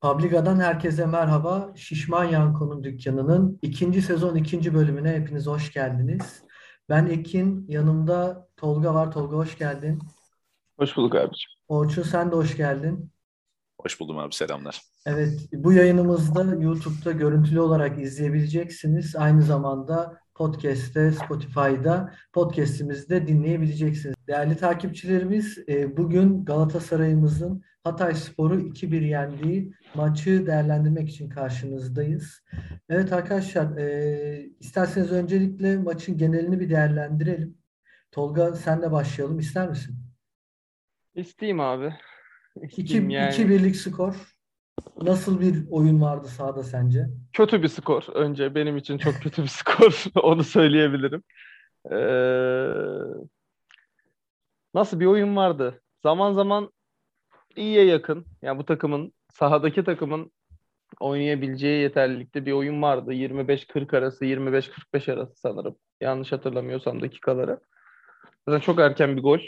Publica'dan herkese merhaba. Şişman Yanko'nun dükkanının ikinci sezon ikinci bölümüne hepiniz hoş geldiniz. Ben Ekin, yanımda Tolga var. Tolga hoş geldin. Hoş bulduk abiciğim. Orçun sen de hoş geldin. Hoş buldum abi selamlar. Evet, bu yayınımızda YouTube'da görüntülü olarak izleyebileceksiniz. Aynı zamanda podcast'te, Spotify'da podcast'imizde dinleyebileceksiniz. Değerli takipçilerimiz, e, bugün Galatasaray'ımızın Hatayspor'u 2-1 yendiği maçı değerlendirmek için karşınızdayız. Evet arkadaşlar, e, isterseniz öncelikle maçın genelini bir değerlendirelim. Tolga senle başlayalım, ister misin? İsteyeyim abi. 2 İsteyeyim yani. 2-1'lik skor. Nasıl bir oyun vardı sahada sence? Kötü bir skor. Önce benim için çok kötü bir skor. Onu söyleyebilirim. Ee, nasıl bir oyun vardı? Zaman zaman iyiye yakın. Yani bu takımın, sahadaki takımın oynayabileceği yeterlilikte bir oyun vardı. 25-40 arası, 25-45 arası sanırım. Yanlış hatırlamıyorsam dakikaları. Zaten çok erken bir gol.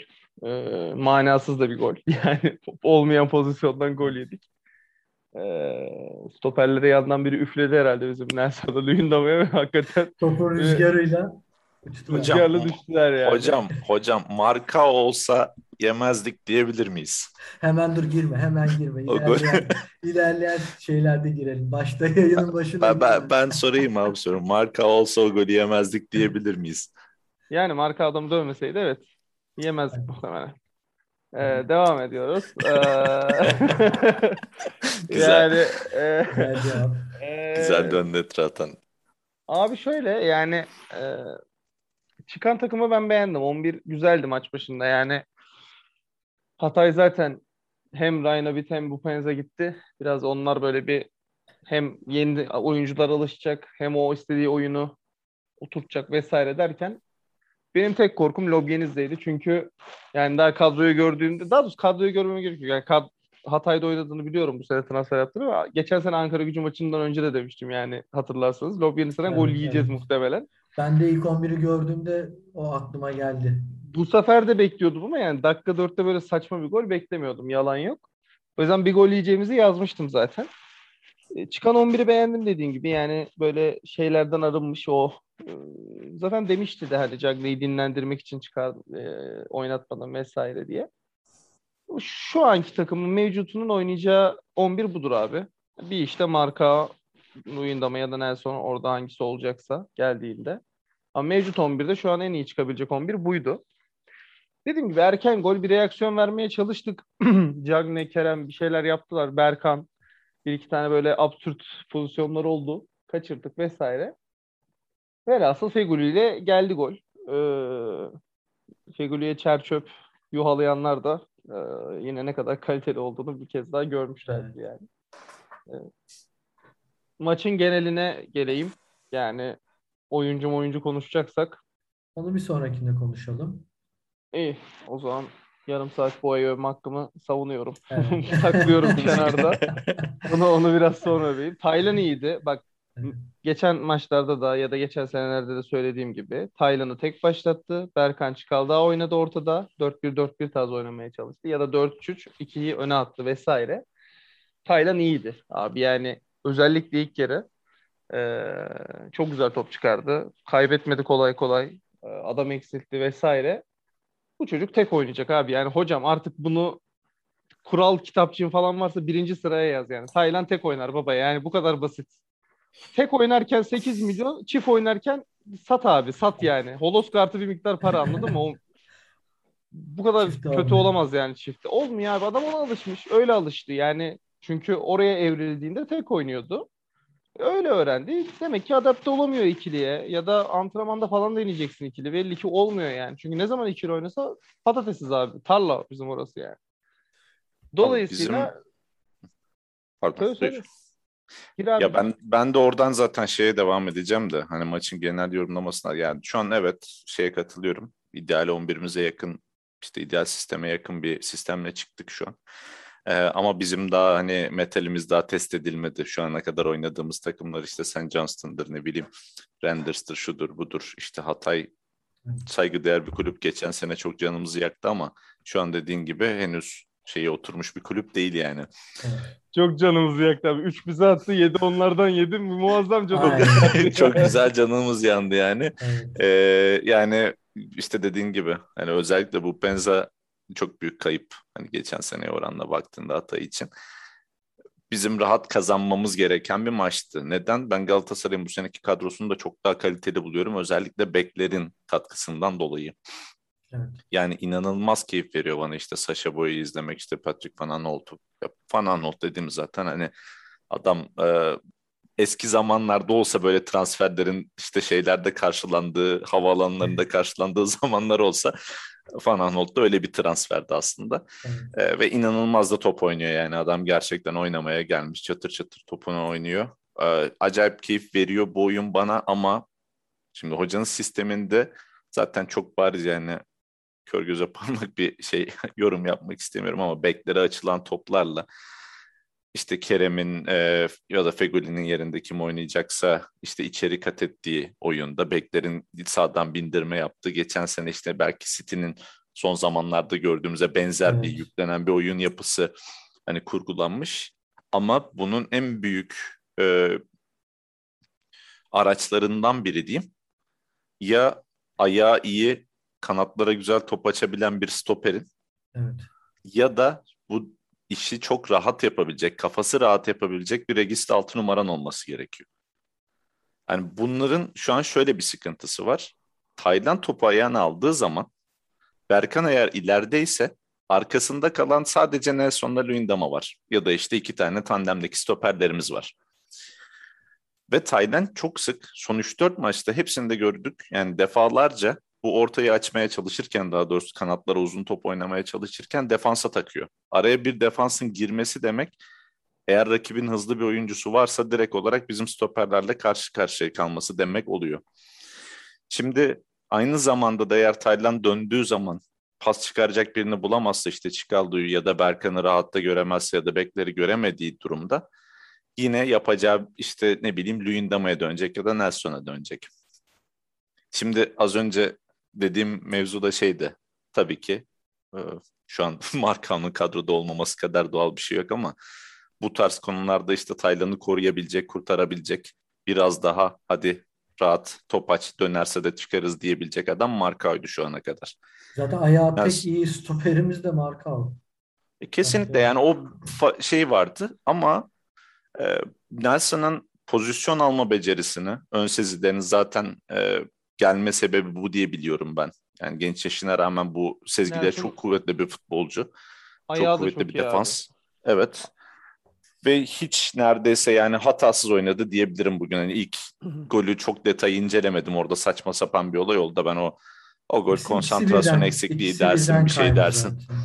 Ee, manasız da bir gol. Yani olmayan pozisyondan gol yedik. Ee, stoperlere yandan biri üfledi herhalde bizim Nelson'a Luyendama'ya ve hakikaten Topun rüzgarıyla rüzgarlı düştüler yani. Hocam, hocam marka olsa yemezdik diyebilir miyiz? Hemen dur girme, hemen girme. İlerleyen, ilerleyen şeylerde girelim. Başta yayının başında. Ben, ben, girelim. ben sorayım abi sorum. Marka olsa o golü yemezdik diyebilir miyiz? Yani marka adamı dövmeseydi evet. Yemezdik muhtemelen. Ee, devam ediyoruz. Ee, Güzel. yani e, Güzel cevap. e, Güzel döndü etraftan. Abi şöyle yani e, çıkan takımı ben beğendim. 11 güzeldi maç başında. Yani Hatay zaten hem Raynavid hem Bupenza gitti. Biraz onlar böyle bir hem yeni oyuncular alışacak hem o istediği oyunu oturtacak vesaire derken benim tek korkum Lobyeniz'deydi. Çünkü yani daha kadroyu gördüğümde daha doğrusu kadroyu görmeme gerek yok. Yani kad- Hatay'da oynadığını biliyorum bu sene transfer yaptığını. Geçen sene Ankara gücü maçından önce de demiştim yani hatırlarsanız. Lobyeniz'den Evet, gol yiyeceğiz evet. muhtemelen. Ben de ilk 11'i gördüğümde o aklıma geldi. Bu sefer de bekliyordum ama yani dakika dörtte böyle saçma bir gol beklemiyordum. Yalan yok. O yüzden bir gol yiyeceğimizi yazmıştım zaten. E, Çıkan 11'i beğendim dediğin gibi. Yani böyle şeylerden arınmış o. e, Zaten demişti de hani Cagney'i dinlendirmek için çıkar e, oynatmadan vesaire diye. Şu anki takımın mevcutunun oynayacağı 11 budur abi. Bir işte marka Luyendama ya da Nelson orada hangisi olacaksa geldiğinde. Ama mevcut 11'de şu an en iyi çıkabilecek 11 buydu. Dediğim gibi erken gol bir reaksiyon vermeye çalıştık. Cagney, Kerem bir şeyler yaptılar. Berkan bir iki tane böyle absürt pozisyonlar oldu. Kaçırdık vesaire. Velhasıl Feguli ile geldi gol. Ee, Feguli'ye çer çöp yuhalayanlar da e, yine ne kadar kaliteli olduğunu bir kez daha görmüşlerdi yani. Evet. Maçın geneline geleyim. Yani oyuncu oyuncu konuşacaksak Onu bir sonrakinde konuşalım. iyi. O zaman yarım saat ayı övme hakkımı savunuyorum. Evet. Saklıyorum kenarda. Onu, onu biraz sonra vereyim. Taylan iyiydi. Bak Evet. geçen maçlarda da ya da geçen senelerde de söylediğim gibi Taylan'ı tek başlattı. Berkan Çıkaldağ oynadı ortada. 4-1-4-1 tarzı oynamaya çalıştı. Ya da 4-3 2'yi öne attı vesaire. Taylan iyiydi. Abi yani özellikle ilk yarı eee, çok güzel top çıkardı. Kaybetmedi kolay kolay. Eee, adam eksiltti vesaire. Bu çocuk tek oynayacak abi. Yani hocam artık bunu kural kitapçığın falan varsa birinci sıraya yaz yani. Taylan tek oynar baba yani bu kadar basit. Tek oynarken 8 milyon, çift oynarken sat abi sat yani. Holos kartı bir miktar para anladın mı? O, bu kadar Çifte kötü olmuyor. olamaz yani çifte. Olmuyor abi adam ona alışmış. Öyle alıştı yani. Çünkü oraya evrildiğinde tek oynuyordu. Öyle öğrendi. Demek ki adapte olamıyor ikiliye ya da antrenmanda falan deneyeceksin ikili. Belli ki olmuyor yani. Çünkü ne zaman ikili oynasa patatesiz abi. Tarla bizim orası yani. Dolayısıyla Pardon. söyle. Ya ben ben de oradan zaten şeye devam edeceğim de hani maçın genel yorumlamasına yani şu an evet şeye katılıyorum. İdeal 11'imize yakın işte ideal sisteme yakın bir sistemle çıktık şu an. Ee, ama bizim daha hani metalimiz daha test edilmedi. Şu ana kadar oynadığımız takımlar işte St. Johnston'dır ne bileyim Renders'tır şudur budur işte Hatay saygıdeğer bir kulüp geçen sene çok canımızı yaktı ama şu an dediğin gibi henüz şeyi oturmuş bir kulüp değil yani. Evet. Çok canımız yaktı abi. 3 bize attı 7 onlardan yedim. Muazzam canımız. Çok güzel canımız yandı yani. Evet. Ee, yani işte dediğin gibi hani özellikle bu Penza çok büyük kayıp. Hani geçen seneye oranla baktığında Hatay için. Bizim rahat kazanmamız gereken bir maçtı. Neden? Ben Galatasaray'ın bu seneki kadrosunu da çok daha kaliteli buluyorum. Özellikle beklerin katkısından dolayı. Evet. Yani inanılmaz keyif veriyor bana işte Sasha Boy'u izlemek işte Patrick Van Aanholt'u. Van Aanholt dediğimiz zaten hani adam e, eski zamanlarda olsa böyle transferlerin işte şeylerde karşılandığı, havaalanlarında karşılandığı zamanlar olsa Van Aanholt da öyle bir transferdi aslında. Evet. E, ve inanılmaz da top oynuyor yani adam gerçekten oynamaya gelmiş çatır çatır topunu oynuyor. E, acayip keyif veriyor bu oyun bana ama şimdi hocanın sisteminde zaten çok bariz yani kör göze parmak bir şey yorum yapmak istemiyorum ama beklere açılan toplarla işte Kerem'in e, ya da Fegoli'nin yerinde kim oynayacaksa işte içeri kat ettiği oyunda beklerin sağdan bindirme yaptığı geçen sene işte belki City'nin son zamanlarda gördüğümüze benzer bir Evet. yüklenen bir oyun yapısı hani kurgulanmış ama bunun en büyük e, araçlarından biri diyeyim ya ayağı iyi kanatlara güzel top açabilen bir stoperin Evet. ya da bu işi çok rahat yapabilecek, kafası rahat yapabilecek bir regist altı numaran olması gerekiyor. Yani bunların şu an şöyle bir sıkıntısı var. Taylan topu ayağına aldığı zaman Berkan eğer ilerideyse arkasında kalan sadece Nelson'la Luyendama var. Ya da işte iki tane tandemdeki stoperlerimiz var. Ve Taylan çok sık son 3-4 maçta hepsinde gördük. Yani defalarca bu ortayı açmaya çalışırken daha doğrusu kanatlara uzun top oynamaya çalışırken defansa takıyor. Araya bir defansın girmesi demek eğer rakibin hızlı bir oyuncusu varsa direkt olarak bizim stoperlerle karşı karşıya kalması demek oluyor. Şimdi aynı zamanda da eğer Taylan döndüğü zaman pas çıkaracak birini bulamazsa işte Çikaldı'yı ya da Berkan'ı rahatta göremezse ya da bekleri göremediği durumda yine yapacağı işte ne bileyim Luyendama'ya dönecek ya da Nelson'a dönecek. Şimdi az önce dediğim mevzu da şeydi. Tabii ki e, şu an Markan'ın kadroda olmaması kadar doğal bir şey yok ama bu tarz konularda işte Taylan'ı koruyabilecek, kurtarabilecek biraz daha hadi rahat top aç dönerse de çıkarız diyebilecek adam Markao'ydu şu ana kadar. Zaten ayağı Ben- tek iyi stoperimiz de Markao. E, kesinlikle yani o şey vardı ama e, Nelson'ın pozisyon alma becerisini, ön sezilerini zaten e, gelme sebebi bu diye biliyorum ben. Yani genç yaşına rağmen bu sezgileri çok kuvvetli bir futbolcu. Ayağı çok kuvvetli çok bir iyi abi. defans. Evet. Ve hiç neredeyse yani hatasız oynadı diyebilirim bugün. Hani ilk golü çok detayı incelemedim. Orada saçma sapan bir olay oldu da ben o o gol İkisi- konsantrasyon birden- eksikliği dersin bir şey dersin. zaten.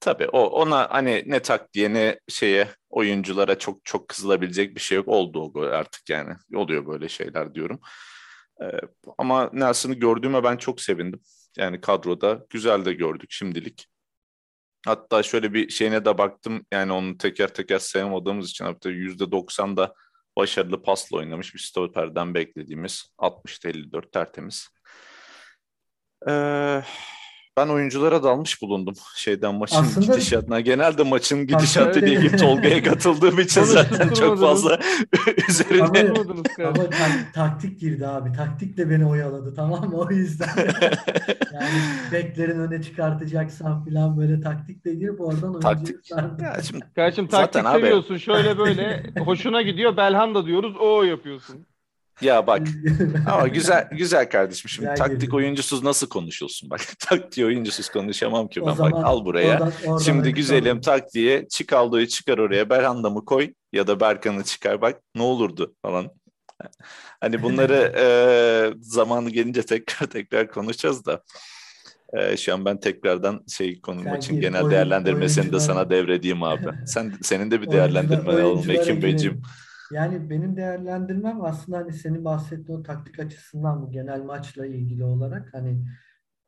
Tabii o ona hani ne taktiğe ne şeye oyunculara çok çok kızılabilecek bir şey yok. Oldu o gol artık yani. Oluyor böyle şeyler diyorum. Ee, ama Nelson'ı gördüğüme ben çok sevindim. Yani kadroda güzel de gördük şimdilik. Hatta şöyle bir şeyine de baktım. Yani onu teker teker sayamadığımız için hatta %90 da başarılı pasla oynamış bir stoperden beklediğimiz 60'ta 54 tertemiz. Ee, ben oyunculara dalmış bulundum şeyden maçın Aslında- gidişatına. Genelde maçın gidişatı ile ilgili Tolga'ya katıldığım için zaten çok fazla üzerine Ama-. Ama tak- taktik girdi abi. Taktik de beni oyaladı tamam mı? O yüzden yani beklerin öne çıkartacaksan falan böyle taktik de girip oradan Taktik. ya şimdi Kardeşim Zaten taktik abi- seviyorsun. Şöyle böyle hoşuna gidiyor. Belhanda diyoruz. O yapıyorsun. Ya bak Ama güzel güzel kardeşim. Şimdi Güzel taktik girdi. oyuncusuz nasıl konuşulsun? Bak taktiği oyuncusuz konuşamam ki O ben. Bak al buraya. oradan- oradan Şimdi güzelim alalım. taktiğe Çikaldo'yu çıkar oraya. Berhanda'mı koy ya da Berkan'ı çıkar bak ne olurdu falan. Hani bunları e, zamanı gelince tekrar tekrar konuşacağız da. E, şu an ben tekrardan şey konu Sen maçın gir, genel oyun- değerlendirmesini de oyunculara- sana devredeyim abi. Sen senin de bir Oyuncular- değerlendirmen alalım Ekim Beyciğim. Yani benim değerlendirmem aslında hani senin bahsettiğin o taktik açısından bu genel maçla ilgili olarak hani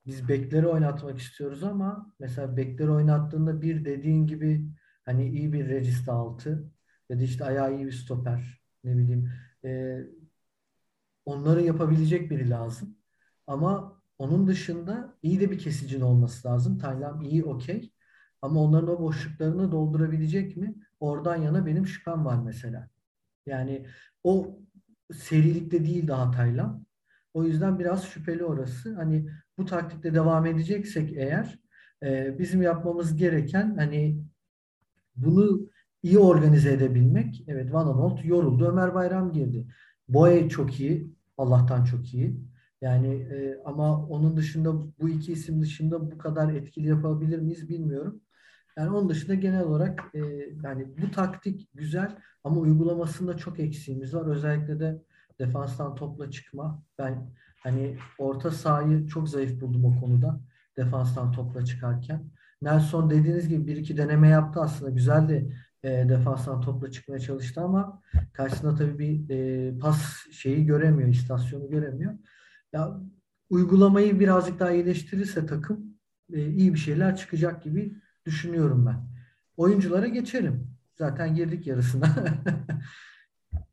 biz bekleri oynatmak istiyoruz ama mesela bekleri oynattığında bir dediğin gibi hani iyi bir regista altı ya da işte ayağı iyi bir stoper ne bileyim e, onları yapabilecek biri lazım. Ama onun dışında iyi de bir kesicin olması lazım. Taylan iyi okey. Ama onların o boşluklarını doldurabilecek mi? Oradan yana benim şüphem var mesela. Yani o serilikte değil daha Taylan. O yüzden biraz şüpheli orası. Hani bu taktikle devam edeceksek eğer e, bizim yapmamız gereken hani bunu iyi organize edebilmek. Evet Van Aanholt yoruldu. Ömer Bayram girdi. Boye çok iyi. Allah'tan çok iyi. Yani e, ama onun dışında bu iki isim dışında bu kadar etkili yapabilir miyiz bilmiyorum. Yani onun dışında genel olarak e, yani bu taktik güzel ama uygulamasında çok eksiğimiz var. Özellikle de defanstan topla çıkma. Ben hani orta sahayı çok zayıf buldum o konuda. Defanstan topla çıkarken. Nelson dediğiniz gibi bir iki deneme yaptı aslında. Güzel de e, defanstan topla çıkmaya çalıştı ama karşısında tabii bir e, pas şeyi göremiyor, istasyonu göremiyor. Ya uygulamayı birazcık daha iyileştirirse takım e, iyi bir şeyler çıkacak gibi düşünüyorum ben. Oyunculara geçelim. Zaten girdik yarısına.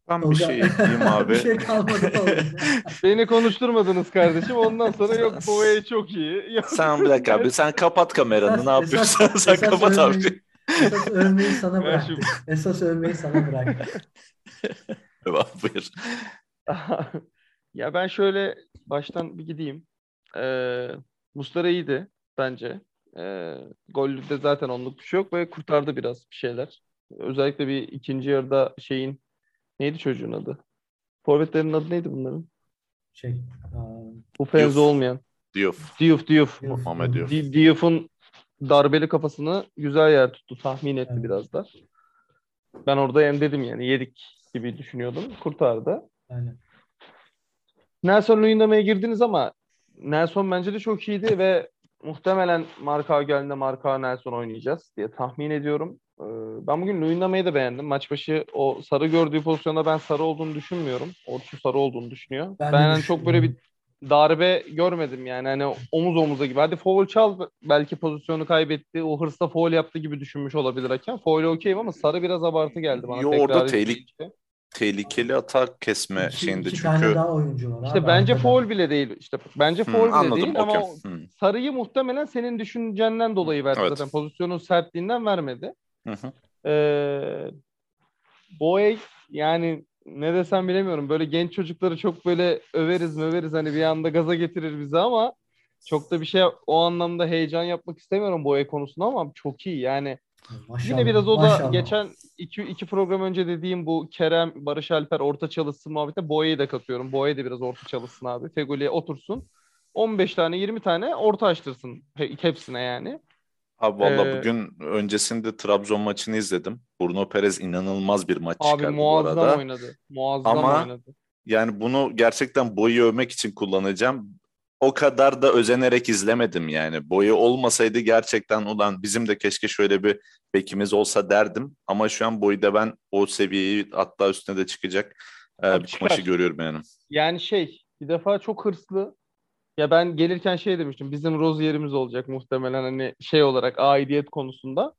Ben bir şey ekleyeyim abi. bir şey kalmadı. Beni konuşturmadınız kardeşim. Ondan sonra yok Boye çok iyi. Yok. Sen bir dakika abi. Sen kapat kameranı. ne yapıyorsun? Esas, sen esas kapat övmeyi, abi. Esas övmeyi sana bıraktık. Esas övmeyi sana bıraktık. Buyur. ya ben şöyle baştan bir gideyim. Ee, Mustara iyiydi bence. Ee, golde zaten onluk bir şey yok ve kurtardı biraz bir şeyler. Özellikle bir ikinci yarıda şeyin neydi çocuğun adı? Forvetlerin adı neydi bunların? Şey, aa, Bu Fenzo olmayan. Diouf. Diouf, Diouf. Muhammed Diouf. Di- Diouf'un darbeli kafasını güzel yer tuttu. Tahmin etti Evet. biraz da. Ben orada yem dedim yani yedik gibi düşünüyordum. Kurtardı. yani Nelson Luyendama'ya girdiniz ama Nelson bence de çok iyiydi ve muhtemelen Marka geldiğinde Marka Nelson oynayacağız diye tahmin ediyorum. Ee, Ben bugün Luyendama'yı da beğendim. Maç başı o sarı gördüğü pozisyonda ben sarı olduğunu düşünmüyorum. Orçun sarı olduğunu düşünüyor. Ben Ben, hani çok böyle bir darbe görmedim yani hani omuz omuza gibi. Hadi foul çal belki pozisyonu kaybetti. O hırsla foul yaptı gibi düşünmüş olabilir hakem. Foul okeyim ama sarı biraz abartı geldi bana. Yo, tekrar orada tehlik- Tehlikeli atak kesme iki, şeyinde iki çünkü. tane daha oyuncu var. İşte abi bence arkada. foul bile değil. İşte bence Hı, foul bile anladım. değil ama okey. o Hı, sarıyı muhtemelen senin düşüncenden dolayı verdi Evet. zaten. Pozisyonun sertliğinden vermedi. hı hı. Ee, Boye yani ne desem bilemiyorum. Böyle genç çocukları çok böyle överiz möveriz hani bir anda gaza getirir bizi ama çok da bir şey o anlamda heyecan yapmak istemiyorum Boye konusunda ama çok iyi yani. Maşallah, Yine biraz o da maşallah. geçen iki, iki program önce dediğim bu Kerem, Barış Alper orta çalışsın muhabbete Boye'yi de katıyorum. Boye de biraz orta çalışsın abi. Fegoli'ye otursun. 15 tane 20 tane orta açtırsın he- hepsine yani. Abi valla Ee, bugün öncesinde Trabzon maçını izledim. Bruno Perez inanılmaz bir maç Abi çıkardı bu muazzam arada. oynadı. Muazzam Ama- oynadı. Yani bunu gerçekten boyu övmek için kullanacağım. O kadar da özenerek izlemedim yani. Boyu olmasaydı gerçekten ulan bizim de keşke şöyle bir bekimiz olsa derdim. Ama şu an boyda ben o seviyeyi hatta üstüne de çıkacak e, bir maçı görüyorum yani. Yani şey bir defa çok hırslı. Ya ben gelirken şey demiştim. Bizim Rozier'imiz olacak muhtemelen hani şey olarak aidiyet konusunda.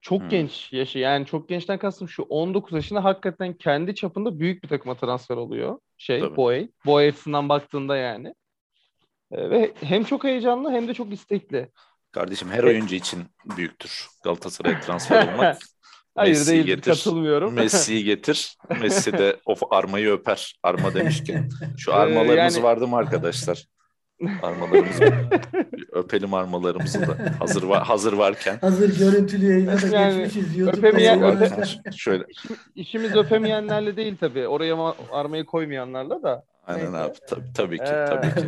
Çok Hmm. genç yaşı. Yani çok gençten kastım şu 19 yaşında hakikaten kendi çapında büyük bir takıma transfer oluyor. Şey Tabii. Boy. Boy açısından baktığında yani. Ee, ve hem çok heyecanlı hem de çok istekli. Kardeşim her oyuncu için büyüktür Galatasaray'a transfer olmak. Hayır Messi'yi değil getir. katılmıyorum. Messi'yi getir. Messi de o armayı öper. Arma demişken. Şu Ee, armalarımız yani- vardı mı arkadaşlar? Armalarımızı öpelim armalarımızı da hazır var, hazır varken. Hazır görüntülü yayına da Yani geçmişiz. YouTube'da öpemeyen-. Şöyle İşimiz öpemeyenlerle değil tabii. Oraya ma- armayı koymayanlarla da. Aynen Neyse. abi tabii, tabii ki Ee, tabii ki.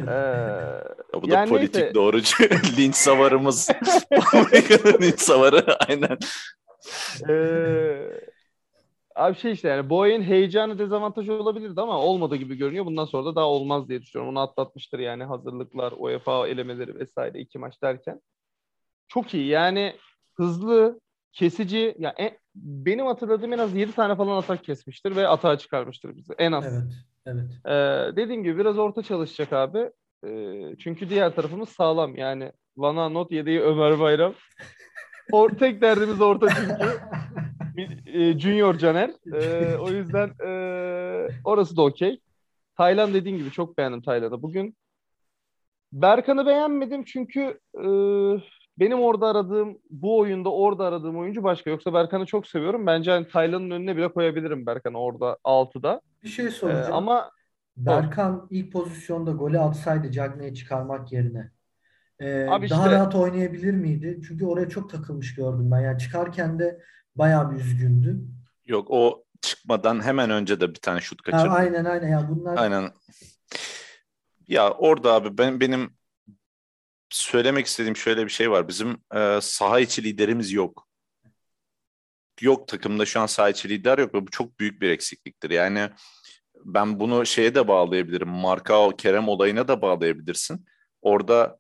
Ya bu da yani politik neyse. doğrucu linç savarımız. Amerika'nın linç savarı aynen. Ee, abi şey işte yani Boy'un heyecanı dezavantajı olabilirdi ama olmadı gibi görünüyor. Bundan sonra da daha olmaz diye düşünüyorum. Onu atlatmıştır yani hazırlıklar, UEFA elemeleri vesaire iki maç derken. Çok iyi yani hızlı, kesici. Ya en- benim hatırladığım en az 7 tane falan atak kesmiştir ve atağa çıkarmıştır bizi. En az. Evet, evet. Ee, dediğim gibi biraz orta çalışacak abi. Ee, çünkü diğer tarafımız sağlam. Yani Vana not yedeği Ömer Bayram. Or tek derdimiz orta çünkü. E, Junior Caner. Ee, o yüzden e, orası da okey. Taylan dediğin gibi çok beğendim Taylan'ı. Bugün Berkan'ı beğenmedim çünkü e, benim orada aradığım bu oyunda orada aradığım oyuncu başka. Yoksa Berkan'ı çok seviyorum. Bence hani Taylan'ın önüne bile koyabilirim Berkan'ı orada 6'da. Bir şey Ee, soracağım. ama Berkan ilk pozisyonda golü atsaydı Cagney'i çıkarmak yerine e, Abi daha işte- rahat oynayabilir miydi? Çünkü oraya çok takılmış gördüm ben. Yani çıkarken de bayağı bir üzgündü. Yok o çıkmadan hemen önce de bir tane şut Ha, kaçırdı. aynen aynen. Ya bunlar Aynen. Ya orada abi ben benim söylemek istediğim şöyle bir şey var. Bizim e, saha içi liderimiz yok. Yok takımda şu an saha içi lider yok ve bu çok büyük bir eksikliktir. Yani ben bunu şeye de bağlayabilirim. Markao Kerem olayına da bağlayabilirsin. Orada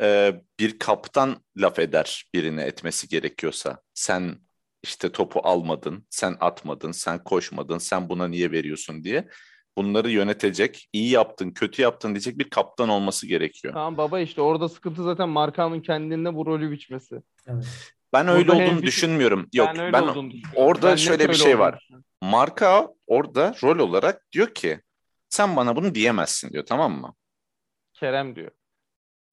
e, bir kaptan laf eder birine etmesi gerekiyorsa. Sen işte topu almadın, sen atmadın, sen koşmadın, sen buna niye veriyorsun diye. Bunları yönetecek, iyi yaptın, kötü yaptın diyecek bir kaptan olması gerekiyor. tamam baba işte orada sıkıntı zaten Markan'ın kendinde bu rolü biçmesi. evet. Ben öyle Burada olduğunu düşünmüyorum. Yok, ben öyle ben düşünüyorum. orada Ben şöyle bir öyle şey var. Marka orada rol olarak diyor ki sen bana bunu diyemezsin diyor tamam mı? Kerem diyor.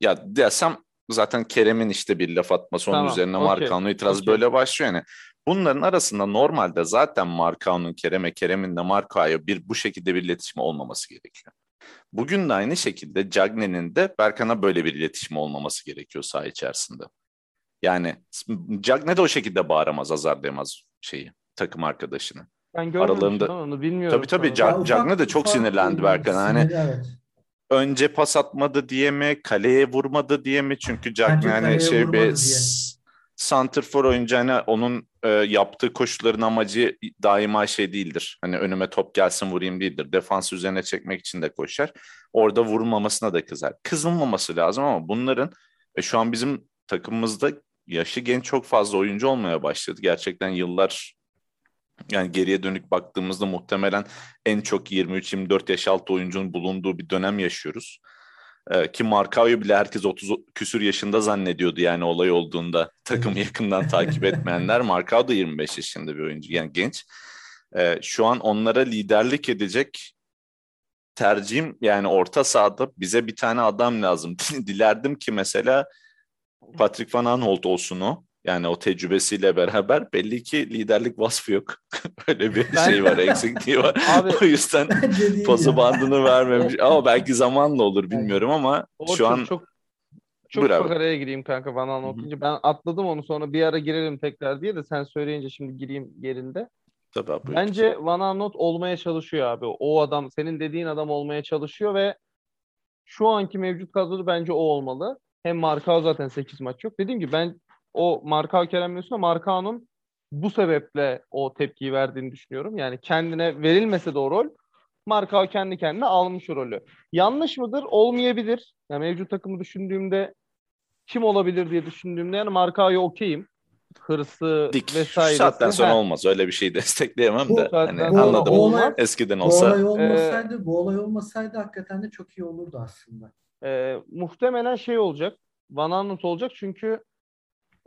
Ya desem zaten Kerem'in işte bir laf atması onun Tamam, üzerine okey, Markao'nun itirazı okey. böyle başlıyor yani. Bunların arasında normalde zaten Markao'nun Kerem'e, Kerem'in de Markao'ya bir bu şekilde bir iletişim olmaması gerekiyor. Bugün de aynı şekilde Cagney'in de Berkan'a böyle bir iletişim olmaması gerekiyor saha içerisinde. Yani Cagney de o şekilde bağıramaz, azarlayamaz şeyi, takım arkadaşını. Ben görmemişim Aralarında- onu bilmiyorum. Tabii tabii, sonra. Ca- Ya ufak- Cagney de çok sinirlendi Berkan. Hani evet. önce pas atmadı diye mi, kaleye vurmadı diye mi? Çünkü Bence hani şey bir diye. S- santrfor oyuncu hani onun e, yaptığı koşuların amacı daima şey değildir. Hani önüme top gelsin vurayım değildir. Defans üzerine çekmek için de koşar. Orada vurulmamasına da kızar. Kızılmaması lazım ama bunların e, şu an bizim takımımızda yaşı genç çok fazla oyuncu olmaya başladı. Gerçekten yıllar yani geriye dönük baktığımızda muhtemelen en çok 23-24 yaş altı oyuncunun bulunduğu bir dönem yaşıyoruz. Ee, ki Markao'yu bile herkes 30 küsür yaşında zannediyordu yani olay olduğunda takımı yakından takip etmeyenler. Markao da 25 yaşında bir oyuncu yani genç. Ee, şu an onlara liderlik edecek tercihim yani orta sahada bize bir tane adam lazım. Dilerdim ki mesela Patrick Van Aanholt olsun o. Yani o tecrübesiyle beraber belli ki liderlik vasfı yok. Öyle bir Ben- şey var, eksikliği var. Abi o yüzden pası ya. bandını vermemiş. Ama belki zamanla olur bilmiyorum ama Orçun şu an çok çok Buyur araya gireyim kanka bana anlatınca. Ben atladım onu sonra bir ara girelim tekrar diye de sen söyleyince şimdi gireyim yerinde. tabii abi. Bence Van Aanholt olmaya çalışıyor abi. O adam senin dediğin adam olmaya çalışıyor ve şu anki mevcut kadroda bence o olmalı. Hem Markao zaten 8 maç yok. Dediğim gibi ben o Markao Kerem diyorsun ama Markao'nun bu sebeple o tepkiyi verdiğini düşünüyorum. Yani kendine verilmese de o rol Markao kendi kendine almış o rolü. Yanlış mıdır? Olmayabilir. Yani mevcut takımı düşündüğümde kim olabilir diye düşündüğümde yani Markao'ya okeyim. Hırsı dik. Şu vesairesi. saatten sonra Ha, olmaz. Öyle bir şey destekleyemem Bu de. Hani anladım. Bu olmaz. olay, Eskiden bu olsa olay olmasaydı, bu olay olmasaydı hakikaten de çok iyi olurdu aslında. Ee, muhtemelen şey olacak. Van Aanholt olacak çünkü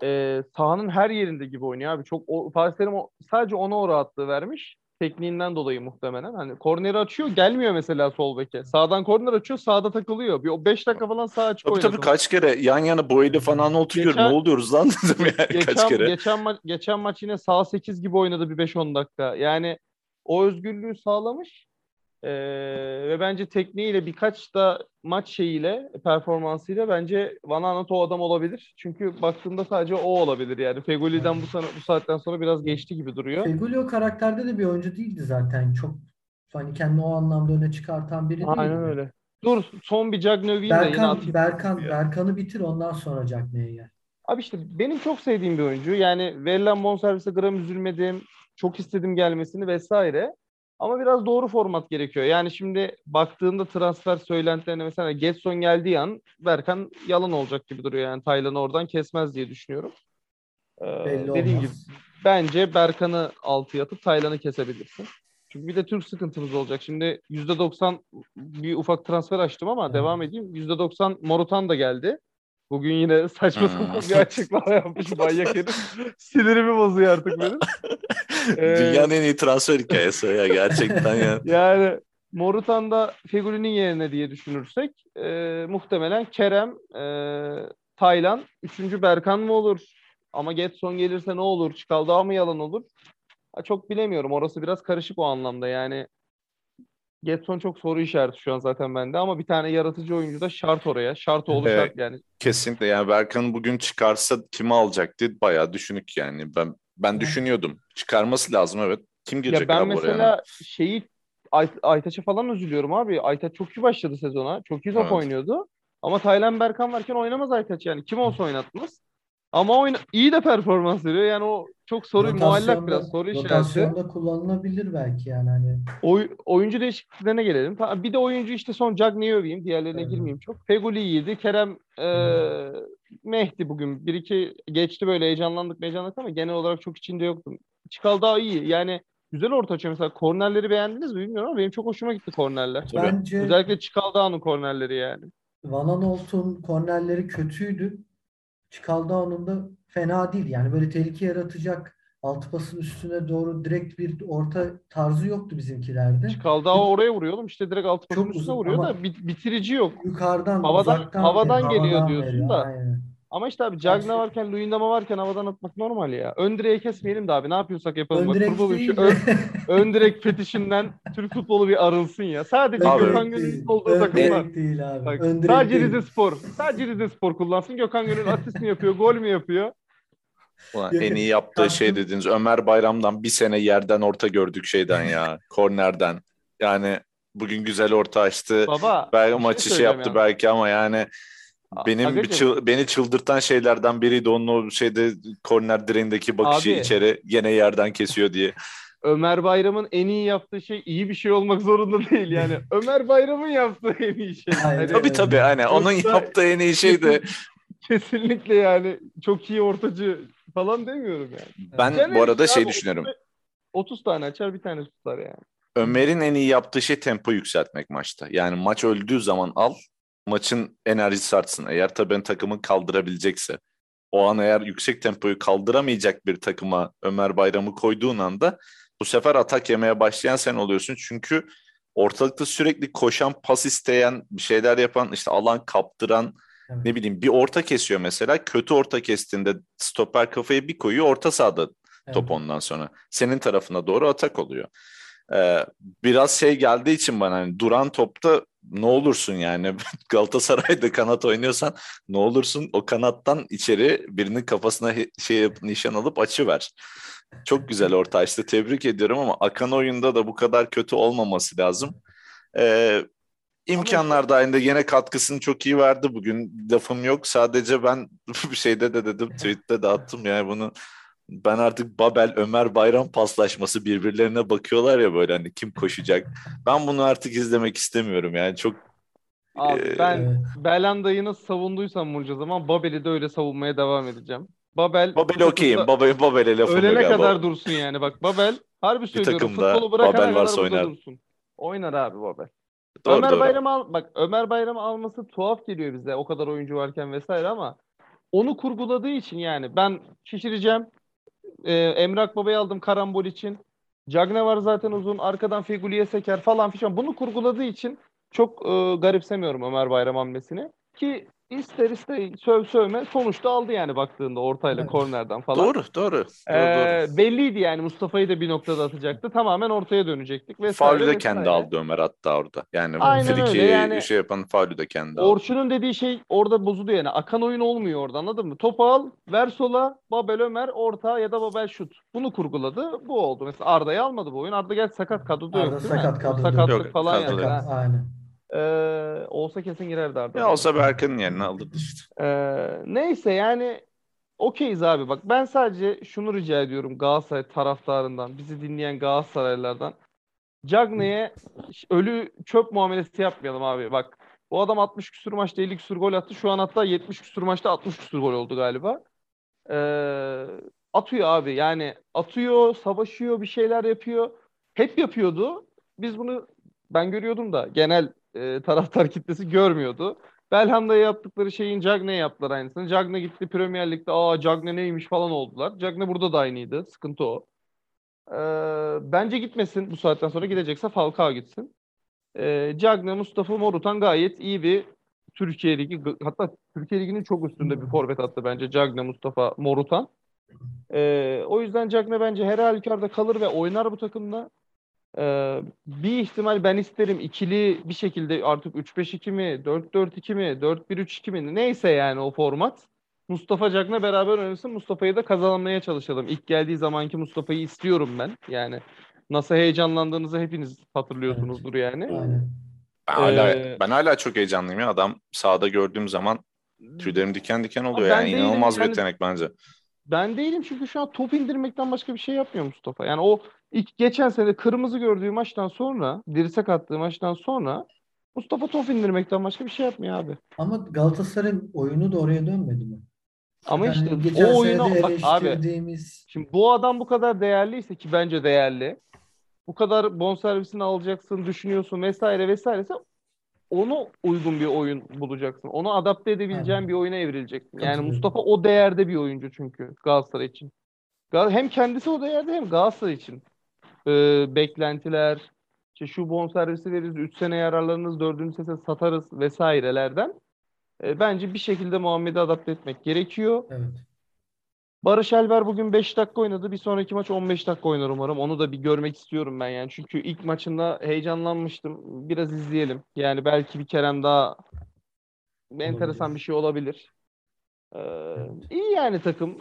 e, sahanın her yerinde gibi oynuyor abi. Çok o, Fatih Terim o- sadece ona o rahatlığı vermiş. Tekniğinden dolayı muhtemelen. Hani korneri açıyor gelmiyor mesela sol beke. Sağdan korner açıyor sağda takılıyor. Bir o 5 dakika falan sağ açık Tabii tabii kaç kere yan yana boyayla falan oturuyorum. Geçen- Ne oluyoruz lan dedim yani geçen, kaç kere. Geçen, ma- geçen maç yine sağ 8 gibi oynadı bir 5-10 dakika. Yani o özgürlüğü sağlamış. Ee, ve bence tekniğiyle birkaç da maç şeyiyle performansıyla bence Van Aanholt o adam olabilir. Çünkü baktığımda sadece o olabilir yani. Fegoli'den bu, sana, bu saatten sonra biraz geçti gibi duruyor. Feguli o karakterde de bir oyuncu değildi zaten. Çok hani kendini o anlamda öne çıkartan biri Aynen değildi. öyle. Dur son bir Cagney'i de yine Berkan, atayım. Berkan. Berkan'ı bitir ondan sonra Cagney'e gel. Abi işte benim çok sevdiğim bir oyuncu. Yani verilen bonservise gram üzülmedim. Çok istedim gelmesini vesaire. Ama biraz doğru format gerekiyor. Yani şimdi baktığında transfer söylentilerine mesela Getson geldiği an Berkan yalan olacak gibi duruyor. Yani Taylan'ı oradan kesmez diye düşünüyorum. Ee, Belli dediğim olmaz. gibi bence Berkan'ı altıya atıp Taylan'ı kesebilirsin. Çünkü bir de Türk sıkıntımız olacak. Şimdi %90 bir ufak transfer açtım ama Evet. devam edeyim. %90 Morutan da geldi. Bugün yine saçma Hmm. sapan bir açıklama yapmış manyak herif. Sinirimi bozuyor artık benim. Dünyanın en iyi transfer hikayesi ya gerçekten ya. Yani Morutan da Fegüli'nin yerine diye düşünürsek e, muhtemelen Kerem, e, Taylan, üçüncü Berkan mı olur? Ama Getson gelirse ne olur? Çikaldağ mı yalan olur? Ha, çok bilemiyorum. Orası biraz karışık o anlamda. Yani Getson çok soru işareti şu an zaten bende ama bir tane yaratıcı oyuncu da şart oraya. Şart oğlu Evet. şart yani. Kesinlikle yani Berkan bugün çıkarsa kimi alacak diye bayağı düşünük yani. Ben ben düşünüyordum. Çıkarması lazım evet. Kim girecek Ya ben abi oraya? mesela şeyi Ay, Aytaç'a falan üzülüyorum abi. Aytaç çok iyi başladı sezona. Çok iyi top Evet. oynuyordu. Ama Taylan Berkan varken oynamaz Aytaç yani. Kim olsa oynatmaz. Ama oyna iyi de performans veriyor. Yani o çok soru muallak biraz soru işareti. rotasyonda kullanılabilir belki yani hani. Oy, oyuncu değişikliklerine gelelim. Ta- Bir de oyuncu işte son Cagney'i öveyim. Diğerlerine Evet. girmeyeyim çok. Feguli iyiydi. Kerem e, Mehdi bugün. Bir iki geçti böyle heyecanlandık heyecanlandık ama genel olarak çok içinde yoktum. Çıkal daha iyi. Yani güzel orta açıyor. Mesela kornerleri beğendiniz mi bilmiyorum ama benim çok hoşuma gitti kornerler. Bence Özellikle Çikaldağ'ın kornerleri yani. Van Aanholt'un kornerleri kötüydü. Çikaldağ'ın da fena değil. Yani böyle tehlike yaratacak altı pasın üstüne doğru direkt bir orta tarzı yoktu bizimkilerde. Çikaldağ oraya vuruyor oğlum. İşte direkt altı pasın Çok üstüne uzun vuruyor da bit- bitirici yok. Yukarıdan, Havadan- uzaktan, havadan geliyor havadan diyorsun veriyor. da. Aynen. Ama işte abi Gerçi- varken Luyendama varken havadan atmak normal ya. Ön direği kesmeyelim de abi ne yapıyorsak yapalım. Ön Bak, direkt kurban olayım şu değil ön, ön direk fetişinden Türk futbolu bir arınsın ya. Sadece Abi- Gökhan Ön Gönül'ün olduğu değil. Ön takımlar. direkt değil abi. Bak, Ön direkt sadece değil. Rize Spor. Sadece Rize Spor kullansın. Gökhan Gönül asist mi yapıyor, gol mü yapıyor? Ulan en iyi yaptığı şey dediğiniz Ömer Bayram'dan bir sene yerden orta gördük şeyden ya. Kornerden. Yani bugün güzel orta açtı. Baba. Belki şey maçı şey yaptı ya. belki ama yani benim bir çıl- beni çıldırtan şeylerden biriydi onun o şeyde korner direğindeki bakışı Abi. içeri gene yerden kesiyor diye. Ömer Bayram'ın en iyi yaptığı şey iyi bir şey olmak zorunda değil yani. Ömer Bayram'ın yaptığı en iyi şey. Aynen. Hani Tabii tabii hani onun yaptığı en iyi şey de Kesinlikle yani çok iyi ortacı falan demiyorum yani. ben Caner bu arada şey düşünüyorum. 30 tane açar bir tane tutar yani. Ömer'in en iyi yaptığı şey tempo yükseltmek maçta. Yani maç öldüğü zaman al, maçın enerjisi artsın. Eğer tabii ben takımın kaldırabilecekse. O an eğer yüksek tempoyu kaldıramayacak bir takıma Ömer Bayram'ı koyduğun anda bu sefer atak yemeye başlayan sen oluyorsun. Çünkü ortalıkta sürekli koşan, pas isteyen, bir şeyler yapan, işte alan kaptıran, Evet. ne bileyim bir orta kesiyor mesela. Kötü orta kestiğinde stoper kafayı bir koyuyor, orta sahada top Evet. ondan sonra. Senin tarafına doğru atak oluyor. Ee, biraz şey geldiği için bana hani duran topta ne olursun yani Galatasaray'da kanat oynuyorsan ne olursun o kanattan içeri birinin kafasına şey nişan alıp açıver. Çok güzel orta açtı. Tebrik ediyorum ama akan oyunda da bu kadar kötü olmaması lazım. Ee, imkanlar dahilinde yine katkısını çok iyi verdi bugün. Lafım yok. Sadece ben bir şeyde de dedim tweette de attım yani bunu ben artık Babel Ömer Bayram paslaşması birbirlerine bakıyorlar ya böyle hani kim koşacak. Ben bunu artık izlemek istemiyorum yani çok Abi Ee, ben. Belanda'yı nasıl savunduysam bunca zaman Babel'i de öyle savunmaya devam edeceğim. Babel Babel okeyim. Babel, Babel'e lafım yok ölene galiba. kadar dursun yani. Bak Babel harbi söylüyorum takımda futbolu bırakana Babel varsa oynar. dursun. Oynar abi Babel. Doğru, Ömer doğru. Bayram'ı al bak Ömer Bayram'ı alması tuhaf geliyor bize o kadar oyuncu varken vesaire ama onu kurguladığı için yani ben şişireceğim. Ee, Emrak Baba'yı aldım karambol için. Cagne var zaten uzun. Arkadan Figuli'ye seker falan filan. Bunu kurguladığı için çok e, garipsemiyorum Ömer Bayram hamlesini. Ki ister ister söv sövme sonuçta aldı yani baktığında ortayla Evet. kornerden falan. Doğru, doğru. doğru, Ee, doğru. belliydi yani Mustafa'yı da bir noktada atacaktı. Tamamen ortaya dönecektik vesaire Faulü de vesaire. kendi aldı Ömer hatta orada. Yani friki yani- şey yapan faulü de kendi aldı. Orçun'un dediği şey orada bozuluyor yani. Akan oyun olmuyor orada anladın mı? Topu al, ver sola, Babel Ömer orta ya da Babel şut. Bunu kurguladı. Bu oldu. Mesela Arda'yı almadı bu oyun. Arda gel sakat kadroda yok Arda sakat kadroda Sakatlık yok. falan Kadroda yani. Aynen. Ee, olsa kesin girerdi Arda. Ya olsa Berkan'ın yerine alırdı işte. Ee, neyse yani okeyiz abi. Bak ben sadece şunu rica ediyorum Galatasaray taraftarından, bizi dinleyen Galatasaraylılardan. Cagney'e ölü çöp muamelesi yapmayalım abi. Bak bu adam 60 küsur maçta 50 küsur gol attı. Şu an hatta 70 küsur maçta 60 küsur gol oldu galiba. Ee, atıyor abi yani atıyor, savaşıyor, bir şeyler yapıyor. Hep yapıyordu. Biz bunu ben görüyordum da genel e, taraftar kitlesi görmüyordu. Belhanda'ya yaptıkları şeyin Cagney'e yaptılar aynısını. Cagney gitti Premier Lig'de aa Cagney neymiş falan oldular. Cagney burada da aynıydı. Sıkıntı o. Ee, bence gitmesin bu saatten sonra gidecekse Falcao gitsin. Ee, Cagney, Mustafa Morutan gayet iyi bir Türkiye Ligi hatta Türkiye Ligi'nin çok üstünde bir forvet attı bence Cagne Mustafa Morutan. Ee, o yüzden Cagne bence her halükarda kalır ve oynar bu takımda. Ee, bir ihtimal ben isterim ikili bir şekilde artık 3-5-2 mi, 4-4-2 mi, 4-1-3-2 mi neyse yani o format. Mustafa Cagne beraber oynasın. Mustafa'yı da kazanmaya çalışalım. İlk geldiği zamanki Mustafa'yı istiyorum ben. Yani nasıl heyecanlandığınızı hepiniz hatırlıyorsunuzdur yani. Aynen. Ben hala Ee, ben hala çok heyecanlıyım ya. Adam sahada gördüğüm zaman tüylerim diken diken oluyor. Yani değilim, inanılmaz bir yani- yetenek bence. Ben değilim çünkü şu an top indirmekten başka bir şey yapmıyor Mustafa. Yani o ilk geçen sene kırmızı gördüğü maçtan sonra, dirsek attığı maçtan sonra Mustafa top indirmekten başka bir şey yapmıyor abi. Ama Galatasaray'ın oyunu da oraya dönmedi mi? Ama Yani işte geçen o oyunu bak abi şimdi bu adam bu kadar değerliyse ki bence değerli. Bu kadar bonservisini alacaksın, düşünüyorsun vesaire vesairese onu uygun bir oyun bulacaksın. Onu adapte edebileceğin Aynen. bir oyuna evrileceksin. Yani. Mustafa o değerde bir oyuncu çünkü Galatasaray için. Hem kendisi o değerde hem Galatasaray için. Ee, beklentiler, işte şu bonservisi veririz, 3 sene yararlanırız, 4. sene satarız vesairelerden. e, bence bir şekilde Muhammed'i adapte etmek gerekiyor. evet. Barış Alper bugün 5 dakika oynadı. Bir sonraki maç 15 dakika oynar umarım. Onu da bir görmek istiyorum ben yani. Çünkü ilk maçında heyecanlanmıştım. Biraz izleyelim. Yani belki bir Kerem daha enteresan Olabilir. bir şey olabilir. Ee, iyi yani takım.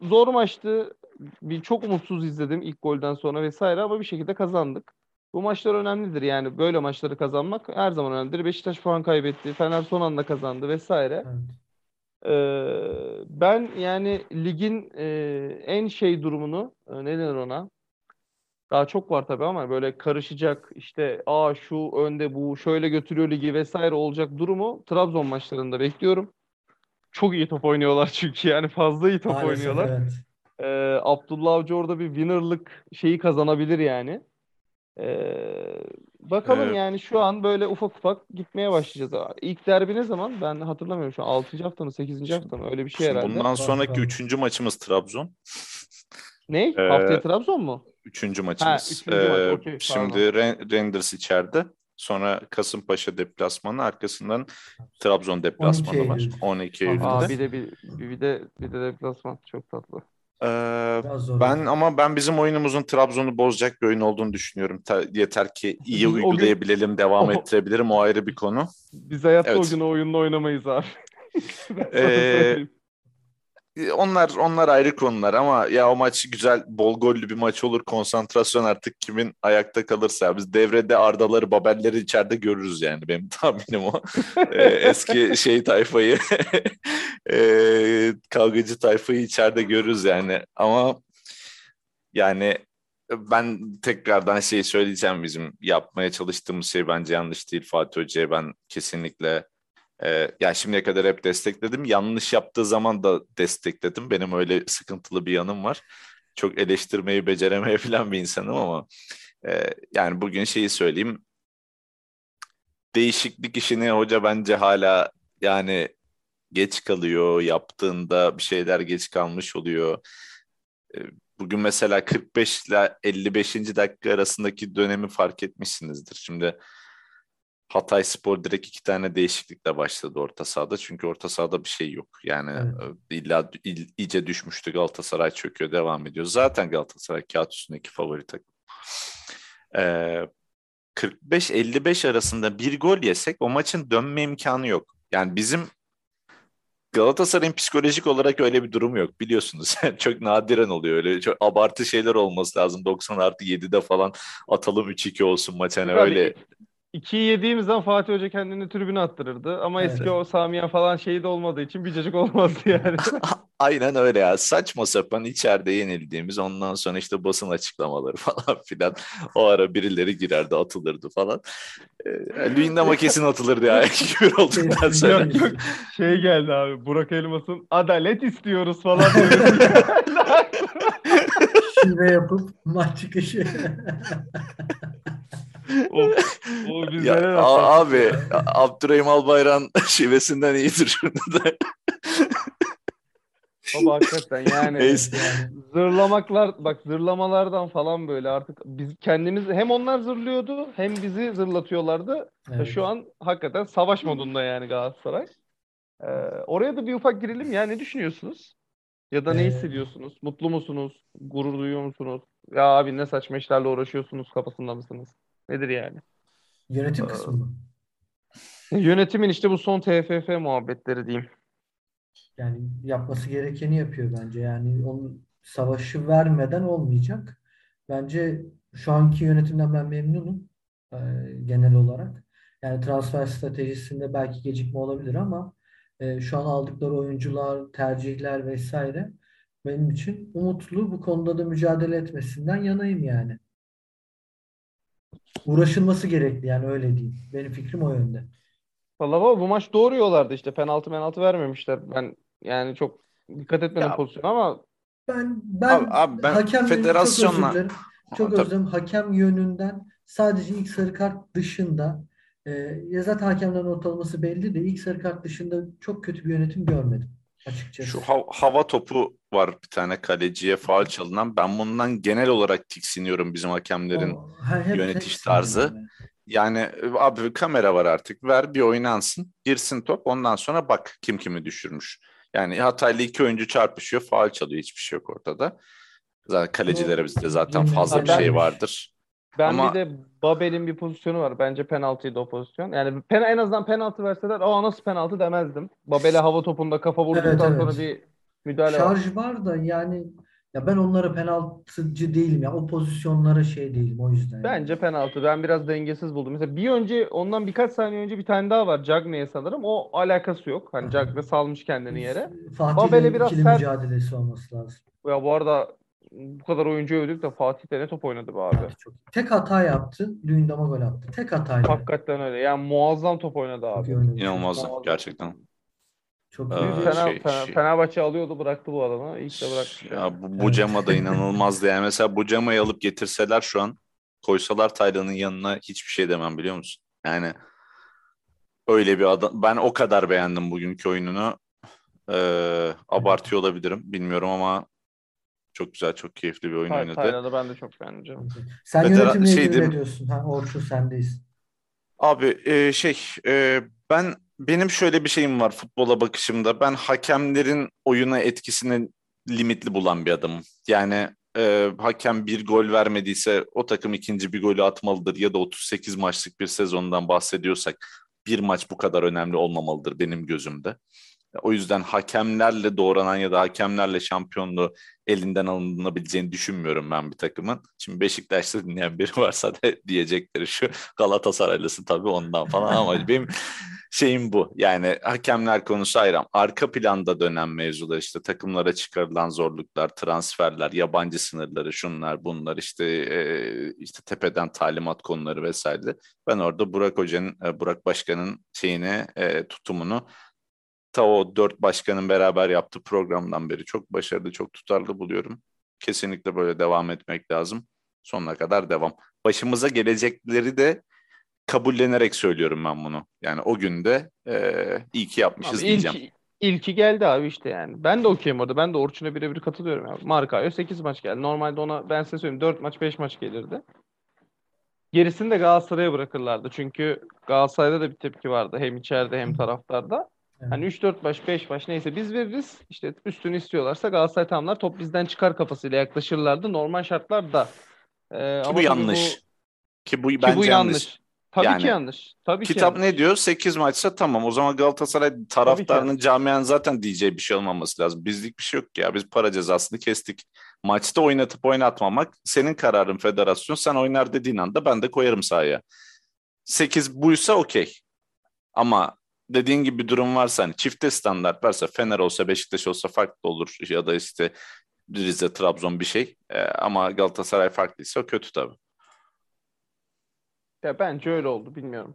Zor maçtı. Bir çok umutsuz izledim ilk golden sonra vesaire ama bir şekilde kazandık. Bu maçlar önemlidir yani böyle maçları kazanmak her zaman önemlidir. Beşiktaş puan kaybetti, Fener son anda kazandı vesaire. Evet. Ee, ben yani ligin e, en şey durumunu e, ne denir ona? Daha çok var tabii ama böyle karışacak işte aa şu önde bu şöyle götürüyor ligi vesaire olacak durumu Trabzon maçlarında bekliyorum. Çok iyi top oynuyorlar çünkü yani fazla iyi top Maalesef oynuyorlar. evet. Ee, Abdullah Avcı orada bir winner'lık şeyi kazanabilir yani. Ee, bakalım Evet. yani şu an böyle ufak ufak gitmeye başlayacağız. İlk derbi ne zaman? Ben hatırlamıyorum şu an 6. hafta mı 8. hafta mı öyle bir şey Şimdi herhalde. bundan sonraki Trabzon. üçüncü maçımız Trabzon. Ne? Ee, Haftaya Trabzon mu? Üçüncü maçımız. üçüncü maç, Ee, okey, şimdi Ren- Rangers içeride. Sonra Kasımpaşa deplasmanı. Arkasından Trabzon 12 deplasmanı var. Eylül. 12 Aa, Eylül'de. Aa bir de bir, bir de bir de deplasman çok tatlı. Ee, Biraz zor. ben ama ben bizim oyunumuzun Trabzon'u bozacak bir oyun olduğunu düşünüyorum. Ta- yeter ki iyi Biz o gün- uygulayabilelim, devam ettirebilirim. O ayrı bir konu. Biz hayatta Evet. o gün o oyunla oynamayız abi. Ee. Onlar onlar ayrı konular ama ya o maç güzel, bol gollü bir maç olur. Konsantrasyon artık kimin ayakta kalırsa. Biz devrede Ardaları, Babelleri içeride görürüz yani benim tahminim o. Ee, eski şey tayfayı, ee, kavgacı tayfayı içeride görürüz yani. Ama yani ben tekrardan şey söyleyeceğim bizim yapmaya çalıştığımız şey bence yanlış değil Fatih Hoca'ya ben kesinlikle ee, ya şimdiye kadar hep destekledim. Yanlış yaptığı zaman da destekledim. Benim öyle sıkıntılı bir yanım var. Çok eleştirmeyi beceremeye falan bir insanım ama e, yani bugün şeyi söyleyeyim. Değişiklik işini hoca bence hala yani geç kalıyor. Yaptığında bir şeyler geç kalmış oluyor. E, Bugün mesela 45 ile 55. dakika arasındaki dönemi fark etmişsinizdir. Şimdi Hatay Spor direkt iki tane değişiklikle başladı orta sahada. Çünkü orta sahada bir şey yok. Yani Evet. e, illa il- iyice düşmüştü Galatasaray çöküyor devam ediyor. Zaten Galatasaray kağıt üstündeki favori takım. Ee, 45-55 arasında bir gol yesek o maçın dönme imkanı yok. Yani bizim Galatasaray'ın psikolojik olarak öyle bir durum yok biliyorsunuz. çok nadiren oluyor öyle çok abartı şeyler olması lazım. 90 artı 7'de falan atalım 3-2 olsun maç hani öyle. 2'yi yediğimiz zaman Fatih Hoca kendini tribüne attırırdı. Ama Evet. eski o Samiyen falan şeyi de olmadığı için bir cacık olmazdı yani. Aynen öyle ya. Saçma sapan içeride yenildiğimiz ondan sonra işte basın açıklamaları falan filan. O ara birileri girerdi atılırdı falan. Ee, Luyendam'a kesin atılırdı ya. Küfür olduktan sonra. Yok, yok. Şey geldi abi Burak Elmas'ın adalet istiyoruz falan. Şive yapıp maç çıkışı. O, o bizlere Ya, abi ya. Abdurrahim Albayrak'ın şivesinden iyidir şurada da. Baba hakikaten yani Neyse. Yani zırlamaklar bak zırlamalardan falan böyle artık biz kendimiz hem onlar zırlıyordu hem bizi zırlatıyorlardı. Ya evet. Şu an hakikaten savaş modunda yani Galatasaray. Ee, oraya da bir ufak girelim ya ne düşünüyorsunuz? Ya da ne Ee, hissediyorsunuz? Mutlu musunuz? Gurur duyuyor musunuz? Ya abi ne saçma işlerle uğraşıyorsunuz kafasında mısınız? Nedir yani? yönetim kısmı mı? Yönetimin işte bu son TFF muhabbetleri diyeyim. Yani yapması gerekeni yapıyor bence. Yani onun savaşı vermeden olmayacak. Bence şu anki yönetimden ben memnunum e, genel olarak. Yani transfer stratejisinde belki gecikme olabilir ama e, şu an aldıkları oyuncular, tercihler vesaire benim için umutlu. Bu konuda da mücadele etmesinden yanayım yani. Uğraşılması gerekli yani öyle diyeyim. Benim fikrim o yönde. Vallahi baba bu maç doğru yollardı işte penaltı penaltı vermemişler. Ben yani çok dikkat etmedim Ya- pozisyona ama Ben ben Abi, abi ben hakem yönü- çok federasyonla özür dilerim. Çok özür dilerim. Hakem yönünden sadece ilk sarı kart dışında e, ya zaten hakemlerin ortalaması belli de ilk sarı kart dışında çok kötü bir yönetim görmedim açıkçası. Şu hav- hava topu var bir tane kaleciye faul çalınan. Ben bundan genel olarak tiksiniyorum bizim hakemlerin. O- hep- yönetiş tarzı. yani. Yani e, abi kamera var artık. Ver bir oynansın. Girsin top. Ondan sonra bak kim kimi düşürmüş. Yani Hatay'la iki oyuncu çarpışıyor. Faul çalıyor. Hiçbir şey yok ortada. Zaten kalecilere bizde zaten fazla bir şey vardır. Ben Ama- bir de Babel'in bir pozisyonu var. Bence penaltıydı o pozisyon. Yani pen, en azından penaltı verseler aa nasıl penaltı demezdim. Babel'e hava topunda kafa vurduktan Evet, evet. sonra bir müdahale var. Şarj var da yani ya ben onlara penaltıcı değilim ya. O pozisyonlara şey değilim o yüzden. yani. Bence penaltı. Ben biraz dengesiz buldum. Mesela bir önce ondan birkaç saniye önce bir tane daha var. Cagney'e sanırım. O alakası yok. Hani Cagney salmış kendini yere. Fatih'le Babel'e biraz ikili sert- mücadelesi olması lazım. Ya bu arada bu kadar oyuncu övdük de Fatih de ne top oynadı be abi. Çok. Tek hata yaptı. Luyendam'a gol attı. Tek hatayla. Hakikaten öyle. Yani muazzam top oynadı abi. iyi oynadı. İnanılmaz Muazzam. gerçekten. Çok Ee. Fena- şey- Fena- şey- Fenerbahçe alıyordu bıraktı bu adamı. İlk de bıraktı. Ya bu Evet. Bucama da inanılmazdı. Yani mesela Bucama'yı alıp getirseler şu an koysalar Taylan'ın yanına hiçbir şey demem biliyor musun? Yani öyle bir adam. Ben o kadar beğendim bugünkü oyununu. Ee, abartıyor olabilirim. Bilmiyorum ama çok güzel, çok keyifli bir oyun Tay- oynadı. Taylan'ı ben de çok beğendim canım. Sen Federa- yönetimle şey ilgili ne diyorsun? Ha, Orçun sendeyiz. Abi e, şey e, ben benim şöyle bir şeyim var futbola bakışımda. Ben hakemlerin oyuna etkisini limitli bulan bir adamım. Yani e, hakem bir gol vermediyse o takım ikinci bir golü atmalıdır ya da 38 maçlık bir sezondan bahsediyorsak bir maç bu kadar önemli olmamalıdır benim gözümde. O yüzden hakemlerle doğranan ya da hakemlerle şampiyonluğu elinden alınabileceğini düşünmüyorum ben bir takımın. Şimdi Beşiktaş'ta dinleyen biri varsa da diyecekleri şu Galatasaraylısı tabii ondan falan ama benim şeyim bu. Yani hakemler konusu ayrı. Arka planda dönen mevzular işte takımlara çıkarılan zorluklar, transferler, yabancı sınırları, şunlar bunlar işte e, işte tepeden talimat konuları vesaire. Ben orada Burak Hoca'nın, e, Burak Başkan'ın şeyini, e, tutumunu ta o dört başkanın beraber yaptığı programdan beri çok başarılı, çok tutarlı buluyorum. Kesinlikle böyle devam etmek lazım. Sonuna kadar devam. Başımıza gelecekleri de kabullenerek söylüyorum ben bunu. Yani o günde e, iyi ki yapmışız Abi diyeceğim. ilk, ilki geldi abi işte yani. Ben de okeyim orada. Ben de Orçun'a birebir katılıyorum. Yani. Markayo 8 maç geldi. Normalde ona ben size söyleyeyim 4 maç 5 maç gelirdi. Gerisini de Galatasaray'a bırakırlardı. Çünkü Galatasaray'da da bir tepki vardı. Hem içeride hem taraftarda. Evet. Hani 3-4 baş 5 baş neyse biz veririz. İşte üstünü istiyorlarsa Galatasaray tamamlar. Top bizden çıkar kafasıyla yaklaşırlardı. Normal şartlarda. Ee, Ki bu yanlış. Ki bu ki bence bu yanlış. yanlış. Tabii Yani ki yanlış. Tabii ki Kitap yanlış. ne diyor? 8 maçsa tamam. O zaman Galatasaray taraftarının camianın zaten diyeceği bir şey olmaması lazım. Bizlik bir şey yok ya. Biz para cezasını kestik. Maçta oynatıp oynatmamak senin kararın federasyon. Sen oynar dediğin anda ben de koyarım sahaya. 8 buysa okey. Ama dediğin gibi bir durum varsa hani çifte standart varsa Fener olsa Beşiktaş olsa farklı olur ya da işte Rize, Trabzon bir şey. Ee, ama Galatasaray farklıysa o kötü tabii. Ya bence öyle oldu bilmiyorum.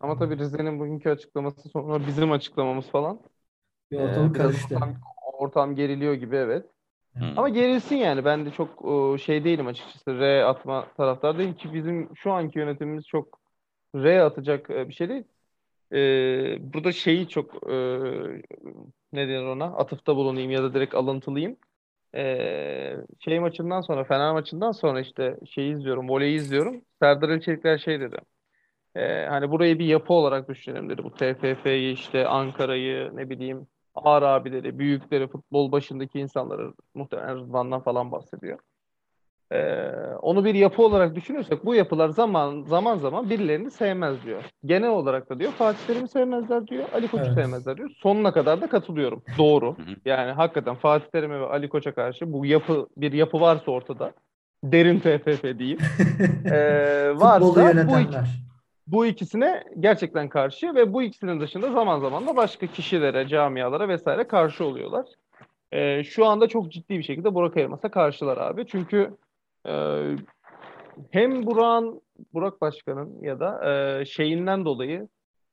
Ama tabii Rize'nin bugünkü açıklaması sonra bizim açıklamamız falan. Bir Ee, ortalık biraz karıştı. ortam, ortam geriliyor gibi evet. Hı. Ama gerilsin yani ben de çok e, şey değilim açıkçası. R atma taraftar değilim ki bizim şu anki yönetimimiz çok R atacak e, bir şey değil. E, burada şeyi çok e, ne denir ona? Atıfta bulunayım ya da direkt alıntılayayım. Ee, şey maçından sonra, Fener maçından sonra işte şeyi izliyorum, voleyi izliyorum. Serdar Elçelikler şey dedi. Ee, hani burayı bir yapı olarak düşünelim dedi. Bu TFF'yi işte Ankara'yı ne bileyim ağır abileri, büyükleri, futbol başındaki insanları muhtemelen Rıdvan'dan falan bahsediyor. Ee, onu bir yapı olarak düşünürsek bu yapılar zaman zaman zaman birilerini sevmez diyor. Genel olarak da diyor Fatih Terim'i sevmezler diyor, Ali Koç'u Evet. sevmezler diyor. Sonuna kadar da katılıyorum. Doğru. Yani hakikaten Fatih Terim'e ve Ali Koç'a karşı bu yapı bir yapı varsa ortada derin TFF diyeyim. Ee, varsa bu, iki- bu ikisine gerçekten karşı ve bu ikisinin dışında zaman zaman da başka kişilere, camialara vesaire karşı oluyorlar. Ee, şu anda çok ciddi bir şekilde Burak Elmas'a karşılar abi. Çünkü e, hem Burak'ın, Burak Başkan'ın ya da e, şeyinden dolayı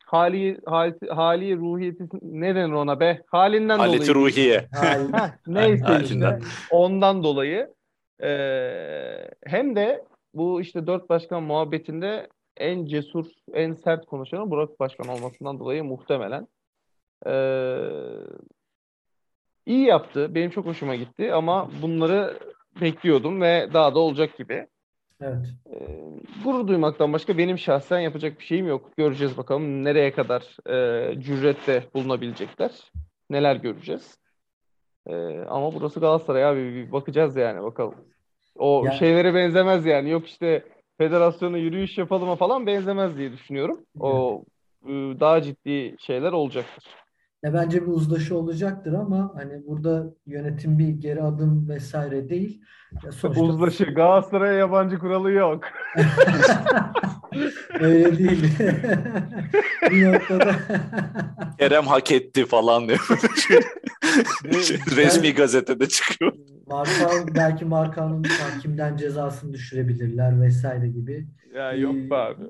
hali, hali, hali ruhiyeti ne denir ona be? Halinden Haleti dolayı. ruhiye. Hayır. Heh, neyse işte ondan dolayı eee, hem de bu işte dört başkan muhabbetinde en cesur, en sert konuşanın Burak Başkan olmasından dolayı muhtemelen. Eee iyi yaptı. Benim çok hoşuma gitti ama bunları bekliyordum ve daha da olacak gibi. Evet. Ee, gurur duymaktan başka benim şahsen yapacak bir şeyim yok. Göreceğiz bakalım nereye kadar e, cürette bulunabilecekler. Neler göreceğiz. Ee, ama burası Galatasaray abi. Bir bakacağız yani bakalım. O Yani- şeylere benzemez yani. Yok işte federasyona yürüyüş yapalım falan benzemez diye düşünüyorum. O e, daha ciddi şeyler olacaktır. Ya bence bir uzlaşı olacaktır ama hani burada yönetim bir geri adım vesaire değil. Ya sonuçta Uzlaşı Galatasaray'a yabancı kuralı yok. öyle değil. Bir noktada Kerem hak etti falan diyor. Resmi gazetede çıkıyor. Marka belki markanın hakimden cezasını düşürebilirler vesaire gibi. Ya yok be abi.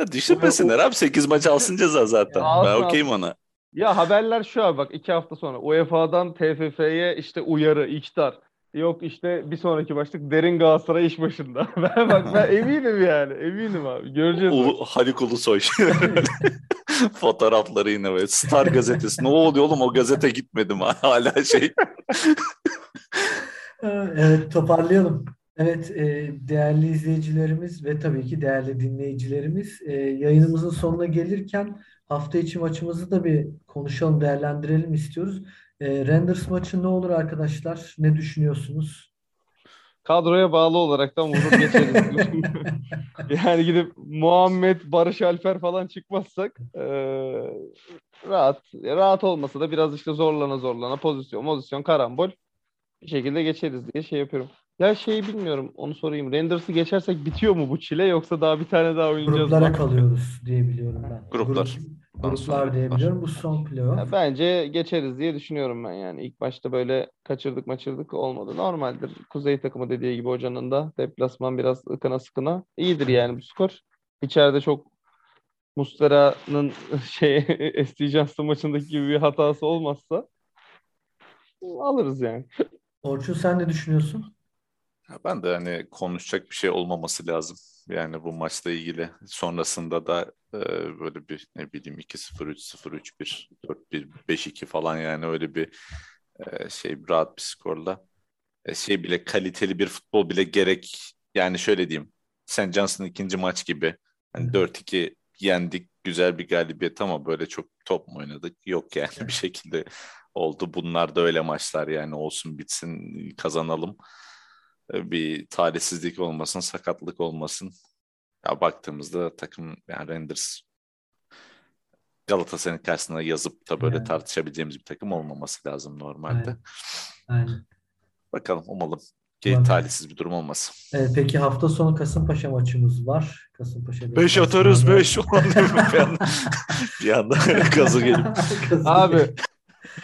Ya Düşürmesinler abi 8 maç alsın ceza zaten. Ya Ben okeyim ona. Ya haberler şu abi bak iki hafta sonra UEFA'dan TFF'ye işte uyarı, ihtar. Yok işte bir sonraki başlık derin Galatasaray iş başında. Ben bak ben eminim yani eminim abi. Göreceğiz. Ulu, Haluk Ulusoy. Fotoğrafları yine böyle. Star gazetesi. Ne oluyor oğlum o gazete gitmedim hala şey. Evet toparlayalım. Evet e, değerli izleyicilerimiz ve tabii ki değerli dinleyicilerimiz e, yayınımızın sonuna gelirken hafta içi maçımızı da bir konuşalım, değerlendirelim istiyoruz. E, Renders maçı ne olur arkadaşlar? Ne düşünüyorsunuz? Kadroya bağlı olaraktan vurup geçeriz. yani gidip Muhammed, Barış Alper falan çıkmazsak eee, rahat rahat olmasa da biraz işte zorlana zorlana pozisyon, pozisyon, karambol bir şekilde geçeriz diye şey yapıyorum. Ya şeyi bilmiyorum onu sorayım. Renders'ı geçersek bitiyor mu bu çile yoksa daha bir tane daha oynayacağız Gruplara mı? kalıyoruz diye biliyorum ben. Gruplar. Sonra Gruplar diye gruplar. biliyorum. Bu son playoff. Ya bence geçeriz diye düşünüyorum ben yani. İlk başta böyle kaçırdık maçırdık olmadı. Normaldir. Kuzey takımı dediği gibi hocanın da deplasman biraz ıkına sıkına. İyidir yani bu skor. İçeride çok Muslera'nın şey SC Johnson maçındaki gibi bir hatası olmazsa alırız yani. Orçun sen ne düşünüyorsun? Ya Ben de hani konuşacak bir şey olmaması lazım. Yani bu maçla ilgili. Sonrasında da e, böyle bir ne bileyim 2-0, 3-0, 3-1, 4-1, 5-2 falan yani öyle bir e, şey rahat bir skorla. E, şey bile kaliteli bir futbol bile gerek. Yani şöyle diyeyim. St. Johnson'ın ikinci maç gibi. Evet. 4-2 yendik. Güzel bir galibiyet ama böyle çok top mu oynadık? Yok yani bir şekilde oldu. Bunlar da öyle maçlar yani olsun bitsin kazanalım bir talihsizlik olmasın, sakatlık olmasın. Ya baktığımızda takım yani Renders Galatasaray'ın karşısına yazıp da böyle Yani. tartışabileceğimiz bir takım olmaması lazım normalde. Aynen. Aynen. Bakalım umalım ki talihsiz bir durum olmasın. Evet, peki hafta sonu Kasımpaşa maçımız var. Kasımpaşa 5 atarız 5 falan diyor bir anda, bir anda gazı gelip. Abi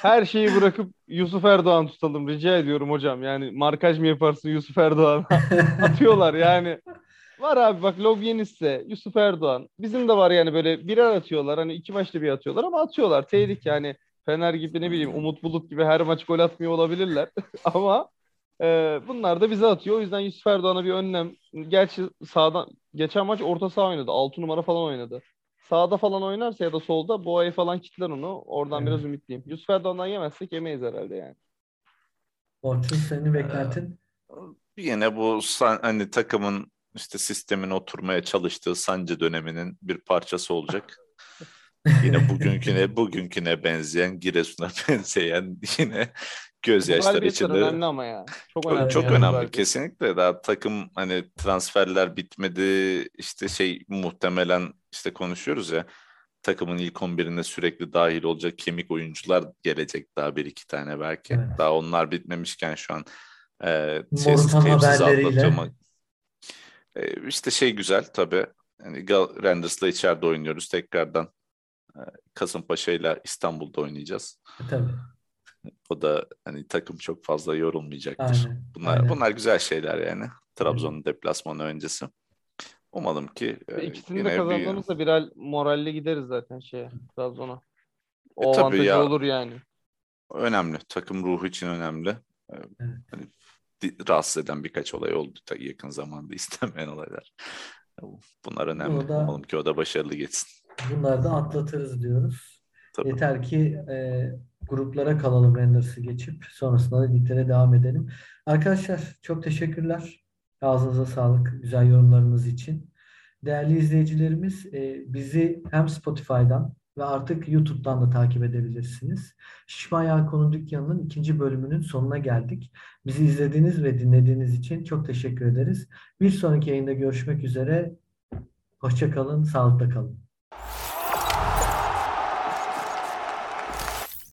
her şeyi bırakıp Yusuf Erdoğan tutalım rica ediyorum hocam. Yani markaj mı yaparsın Yusuf Erdoğan? Atıyorlar yani. Var abi bak Lobyeniste, Yusuf Erdoğan. Bizim de var yani böyle birer atıyorlar. Hani iki maçta bir atıyorlar ama atıyorlar. Tehlike yani. Fener gibi ne bileyim Umut Bulut gibi her maç gol atmıyor olabilirler. ama e, bunlar da bize atıyor. O yüzden Yusuf Erdoğan'a bir önlem. Gerçi sağdan geçen maç orta saha oynadı. 6 numara falan oynadı. Sağda falan oynarsa ya da solda Boğa'yı falan kitler onu. Oradan Evet. biraz ümitliyim. Yusuf Erdoğan'dan yemezsek yemeyiz herhalde yani. Orçun senin beklentin? Yine bu hani takımın işte sistemin oturmaya çalıştığı sancı döneminin bir parçası olacak. Yine bugünküne bugünküne benzeyen, Giresun'a benzeyen yine gözyaşları Galibiyetler içinde. önemli ama ya. Çok önemli. çok yani önemli kesinlikle. Daha takım hani transferler bitmedi. işte şey muhtemelen işte konuşuyoruz ya takımın ilk 11'ine sürekli dahil olacak kemik oyuncular gelecek daha bir iki tane belki. Evet. Daha onlar bitmemişken şu an e, tepsiz haberleriyle. atlatacağım. E, işte şey güzel tabii. Yani Rangers'la içeride oynuyoruz. Tekrardan e, Kasımpaşa ile İstanbul'da oynayacağız. E, Tabii. O da hani takım çok fazla yorulmayacaktır. Aynen. Bunlar aynen. bunlar güzel şeyler yani. Trabzon'un deplasmanı öncesi. Umalım ki e, İkisini de bir- kazandığımızda birer moralle gideriz zaten şeye Trabzon'a. E, O tabii avantajı ya. olur yani. önemli. Takım ruhu için önemli. E, Evet. Hani rahatsız eden birkaç olay oldu da yakın zamanda istenmeyen olaylar. Bunlar önemli. O da- Umalım ki o da başarılı geçsin. Bunları da atlatırız diyoruz. Tabii. Yeter ki e, gruplara kalalım Renders'ı geçip sonrasında da liglere devam edelim. Arkadaşlar çok teşekkürler. Ağzınıza sağlık güzel yorumlarınız için. Değerli izleyicilerimiz e, bizi hem Spotify'dan ve artık YouTube'dan da takip edebilirsiniz. Şişman Yelkon'un Dükkanı'nın ikinci bölümünün sonuna geldik. Bizi izlediğiniz ve dinlediğiniz için çok teşekkür ederiz. Bir sonraki yayında görüşmek üzere. Hoşça kalın, sağlıkla kalın.